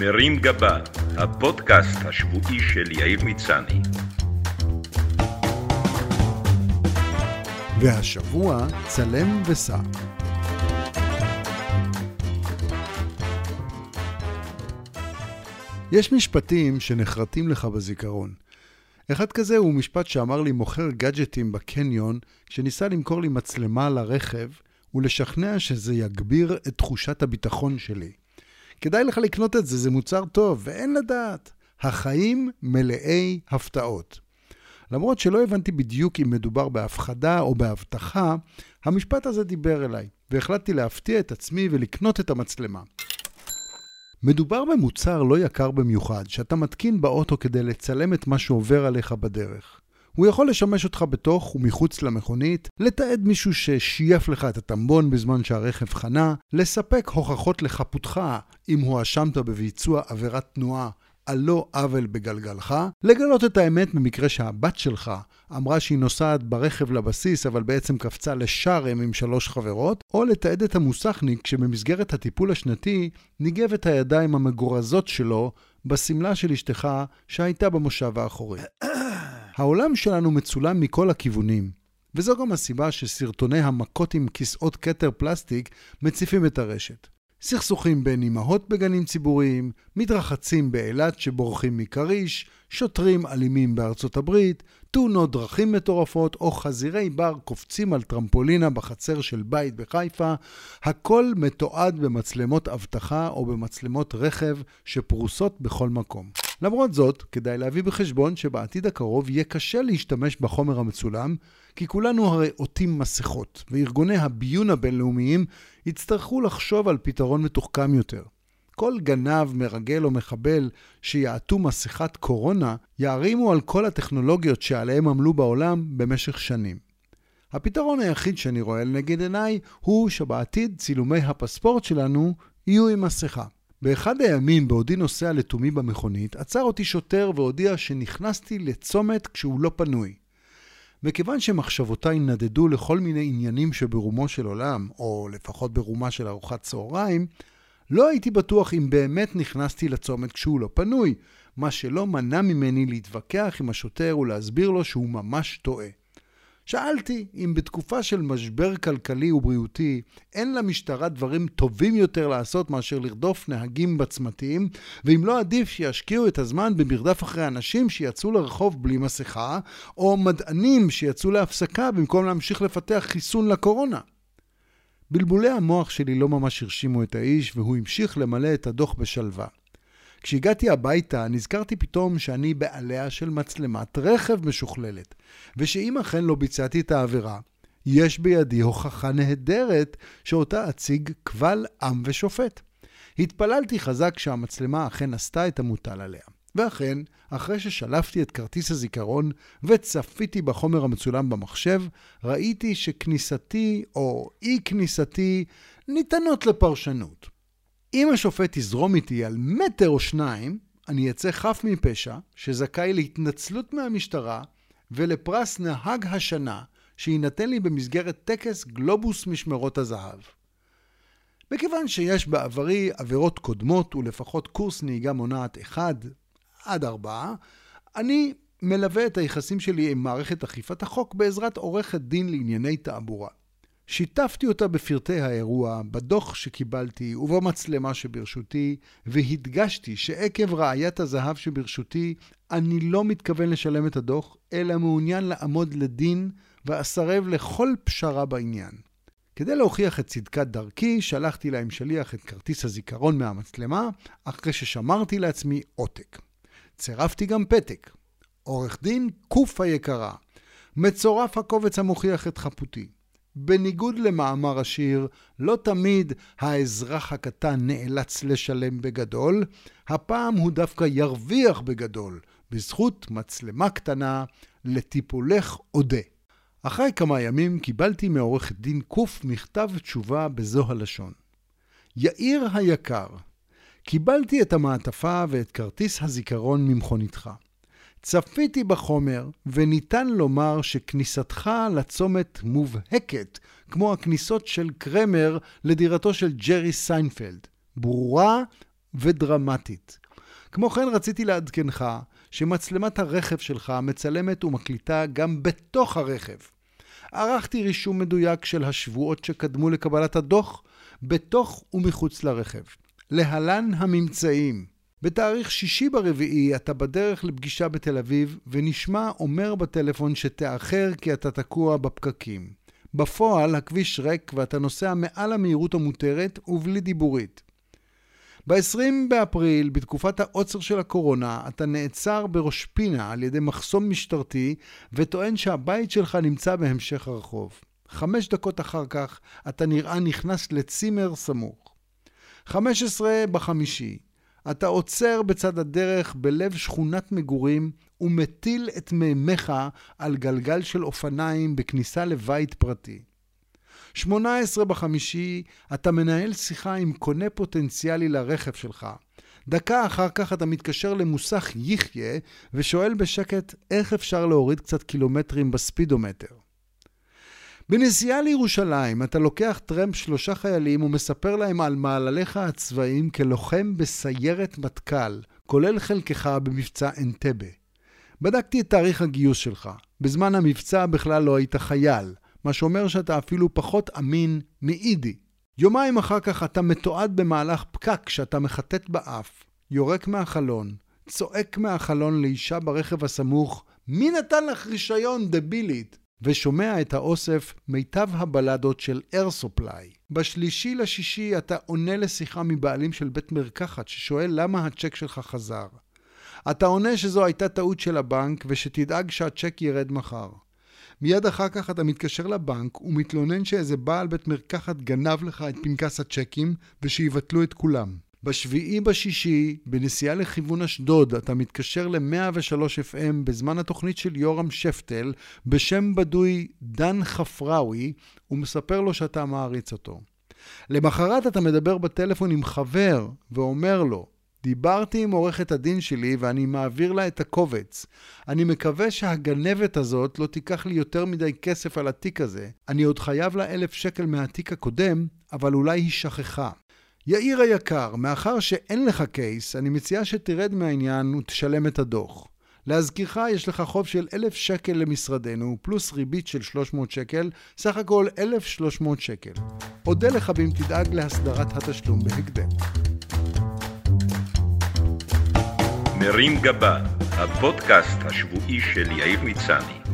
מרים גבה, הפודקאסט השבועי של יאיר מצני. והשבוע צלם וסע. יש משפטים שנחרטים לך בזיכרון. אחד כזה הוא משפט שאמר לי מוכר גאדג'טים בקניון, שניסה למכור לי מצלמה לרכב, ולשכנע שזה יגביר את תחושת הביטחון שלי. כדאי לך לקנות את זה, זה מוצר טוב, ואין לדעת. החיים מלאי הפתעות. למרות שלא הבנתי בדיוק אם מדובר בהפחדה או בהבטחה, המשפט הזה דיבר אליי, והחלטתי להפתיע את עצמי ולקנות את המצלמה. מדובר במוצר לא יקר במיוחד, שאתה מתקין באוטו כדי לצלם את מה שעובר עליך בדרך. הוא יכול לשמש אותך בתוך ומחוץ למכונית, לתעד מישהו ששייף לך את הטמבון בזמן שהרכב חנה, לספק הוכחות לחפותך אם הואשמת בביצוע עבירת תנועה על לא עוול בגלגלך, לגלות את האמת במקרה שהבת שלך אמרה שהיא נוסעת ברכב לבסיס אבל בעצם קפצה לשארם עם שלוש חברות, או לתעד את המוסכניק שבמסגרת הטיפול השנתי ניגב את הידיים המגורזות שלו בשמלה של אשתך שהייתה במושב האחורי. העולם שלנו מצולם מכל הכיוונים, וזו גם הסיבה שסרטוני המכות עם כיסאות כתר פלסטיק מציפים את הרשת. סכסוכים בין אמהות בגנים ציבוריים, מתרחצים באילת שבורחים מכריש, שוטרים אלימים בארצות הברית, תאונות דרכים מטורפות או חזירי בר קופצים על טרמפולינה בחצר של בית בחיפה, הכל מתועד במצלמות אבטחה או במצלמות רכב שפרוסות בכל מקום. למרות זאת, כדאי להביא בחשבון שבעתיד הקרוב יהיה קשה להשתמש בחומר המצולם, כי כולנו הרי עוטים מסכות, וארגוני הביון הבינלאומיים יצטרכו לחשוב על פתרון מתוחכם יותר. כל גנב, מרגל או מחבל שיעטו מסכת קורונה, יערימו על כל הטכנולוגיות שעליהם עמלו בעולם במשך שנים. הפתרון היחיד שאני רואה לנגד עיניי הוא שבעתיד צילומי הפספורט שלנו יהיו עם מסכה. באחד הימים, בעודי נוסע לתומי במכונית, עצר אותי שוטר והודיע שנכנסתי לצומת כשהוא לא פנוי. מכיוון שמחשבותיי נדדו לכל מיני עניינים שברומו של עולם, או לפחות ברומה של ארוחת צהריים, לא הייתי בטוח אם באמת נכנסתי לצומת כשהוא לא פנוי, מה שלא מנע ממני להתווכח עם השוטר ולהסביר לו שהוא ממש טועה. שאלתי אם בתקופה של משבר כלכלי ובריאותי אין למשטרה דברים טובים יותר לעשות מאשר לרדוף נהגים בצמתים, ואם לא עדיף שישקיעו את הזמן במרדף אחרי אנשים שיצאו לרחוב בלי מסכה, או מדענים שיצאו להפסקה במקום להמשיך לפתח חיסון לקורונה. בלבולי המוח שלי לא ממש הרשימו את האיש, והוא המשיך למלא את הדוח בשלווה. כשהגעתי הביתה, נזכרתי פתאום שאני בעליה של מצלמת רכב משוכללת, ושאם אכן לא ביצעתי את העבירה, יש בידי הוכחה נהדרת שאותה אציג קבל עם ושופט. התפללתי חזק שהמצלמה אכן עשתה את המוטל עליה. ואכן, אחרי ששלפתי את כרטיס הזיכרון וצפיתי בחומר המצולם במחשב, ראיתי שכניסתי או אי כניסתי ניתנות לפרשנות. אם השופט יזרום איתי על מטר או שניים, אני אצא חף מפשע, שזכאי להתנצלות מהמשטרה ולפרס נהג השנה שיינתן לי במסגרת טקס גלובוס משמרות הזהב. מכיוון שיש בעברי עבירות קודמות ולפחות קורס נהיגה מונעת 1 עד 4, אני מלווה את היחסים שלי עם מערכת אכיפת החוק בעזרת עורכת דין לענייני תעבורה. שיתפתי אותה בפרטי האירוע, בדוח שקיבלתי ובמצלמה שברשותי, והדגשתי שעקב ראיית הזהב שברשותי, אני לא מתכוון לשלם את הדוח, אלא מעוניין לעמוד לדין ואסרב לכל פשרה בעניין. כדי להוכיח את צדקת דרכי, שלחתי לה עם שליח את כרטיס הזיכרון מהמצלמה, אחרי ששמרתי לעצמי עותק. צירפתי גם פתק. עורך דין קוף היקרה. מצורף הקובץ המוכיח את חפותי. בניגוד למאמר השיר, לא תמיד האזרח הקטן נאלץ לשלם בגדול, הפעם הוא דווקא ירוויח בגדול, בזכות מצלמה קטנה לטיפולך אודה. אחרי כמה ימים קיבלתי מעורך דין קוף מכתב תשובה בזו הלשון. יאיר היקר, קיבלתי את המעטפה ואת כרטיס הזיכרון ממכוניתך. צפיתי בחומר, וניתן לומר שכניסתך לצומת מובהקת, כמו הכניסות של קרמר לדירתו של ג'רי סיינפלד. ברורה ודרמטית. כמו כן רציתי לעדכנך שמצלמת הרכב שלך מצלמת ומקליטה גם בתוך הרכב. ערכתי רישום מדויק של השבועות שקדמו לקבלת הדוח, בתוך ומחוץ לרכב. להלן הממצאים. בתאריך שישי ברביעי אתה בדרך לפגישה בתל אביב, ונשמע אומר בטלפון שתאחר כי אתה תקוע בפקקים. בפועל הכביש ריק ואתה נוסע מעל המהירות המותרת ובלי דיבורית. ב-20 באפריל, בתקופת העוצר של הקורונה, אתה נעצר בראש פינה על ידי מחסום משטרתי וטוען שהבית שלך נמצא בהמשך הרחוב. חמש דקות אחר כך אתה נראה נכנס לצימר סמוך. 15 בחמישי, אתה עוצר בצד הדרך בלב שכונת מגורים ומטיל את מימיך על גלגל של אופניים בכניסה לבית פרטי. 18 בחמישי, אתה מנהל שיחה עם קונה פוטנציאלי לרכב שלך. דקה אחר כך אתה מתקשר למוסך יחיה ושואל בשקט איך אפשר להוריד קצת קילומטרים בספידומטר. בנסיעה לירושלים אתה לוקח טרמפ שלושה חיילים ומספר להם על מעלליך הצבאיים כלוחם בסיירת מטכ"ל, כולל חלקך במבצע אנטבה. בדקתי את תאריך הגיוס שלך. בזמן המבצע בכלל לא היית חייל, מה שאומר שאתה אפילו פחות אמין מאידי. יומיים אחר כך אתה מתועד במהלך פקק שאתה מחטט באף, יורק מהחלון, צועק מהחלון לאישה ברכב הסמוך, מי נתן לך רישיון, דבילית? ושומע את האוסף מיטב הבלדות של אר סופליי. בשלישי לשישי אתה עונה לשיחה מבעלים של בית מרקחת ששואל למה הצ'ק שלך חזר. אתה עונה שזו הייתה טעות של הבנק ושתדאג שהצ'ק ירד מחר. מיד אחר כך אתה מתקשר לבנק ומתלונן שאיזה בעל בית מרקחת גנב לך את פנקס הצ'קים ושיבטלו את כולם. בשביעי בשישי, בנסיעה לכיוון אשדוד, אתה מתקשר ל-103 FM בזמן התוכנית של יורם שפטל, בשם בדוי דן חפראווי, ומספר לו שאתה מעריץ אותו. למחרת אתה מדבר בטלפון עם חבר, ואומר לו, דיברתי עם עורכת הדין שלי ואני מעביר לה את הקובץ. אני מקווה שהגנבת הזאת לא תיקח לי יותר מדי כסף על התיק הזה. אני עוד חייב לה אלף שקל מהתיק הקודם, אבל אולי היא שכחה. יאיר היקר, מאחר שאין לך קייס, אני מציע שתרד מהעניין ותשלם את הדוח. להזכירך, יש לך חוב של 1,000 שקל למשרדנו, פלוס ריבית של 300 שקל, סך הכל 1,300 שקל. אודה לך אם תדאג להסדרת התשלום בהקדם. מרים גבה, הפודקאסט השבועי של יאיר מצני.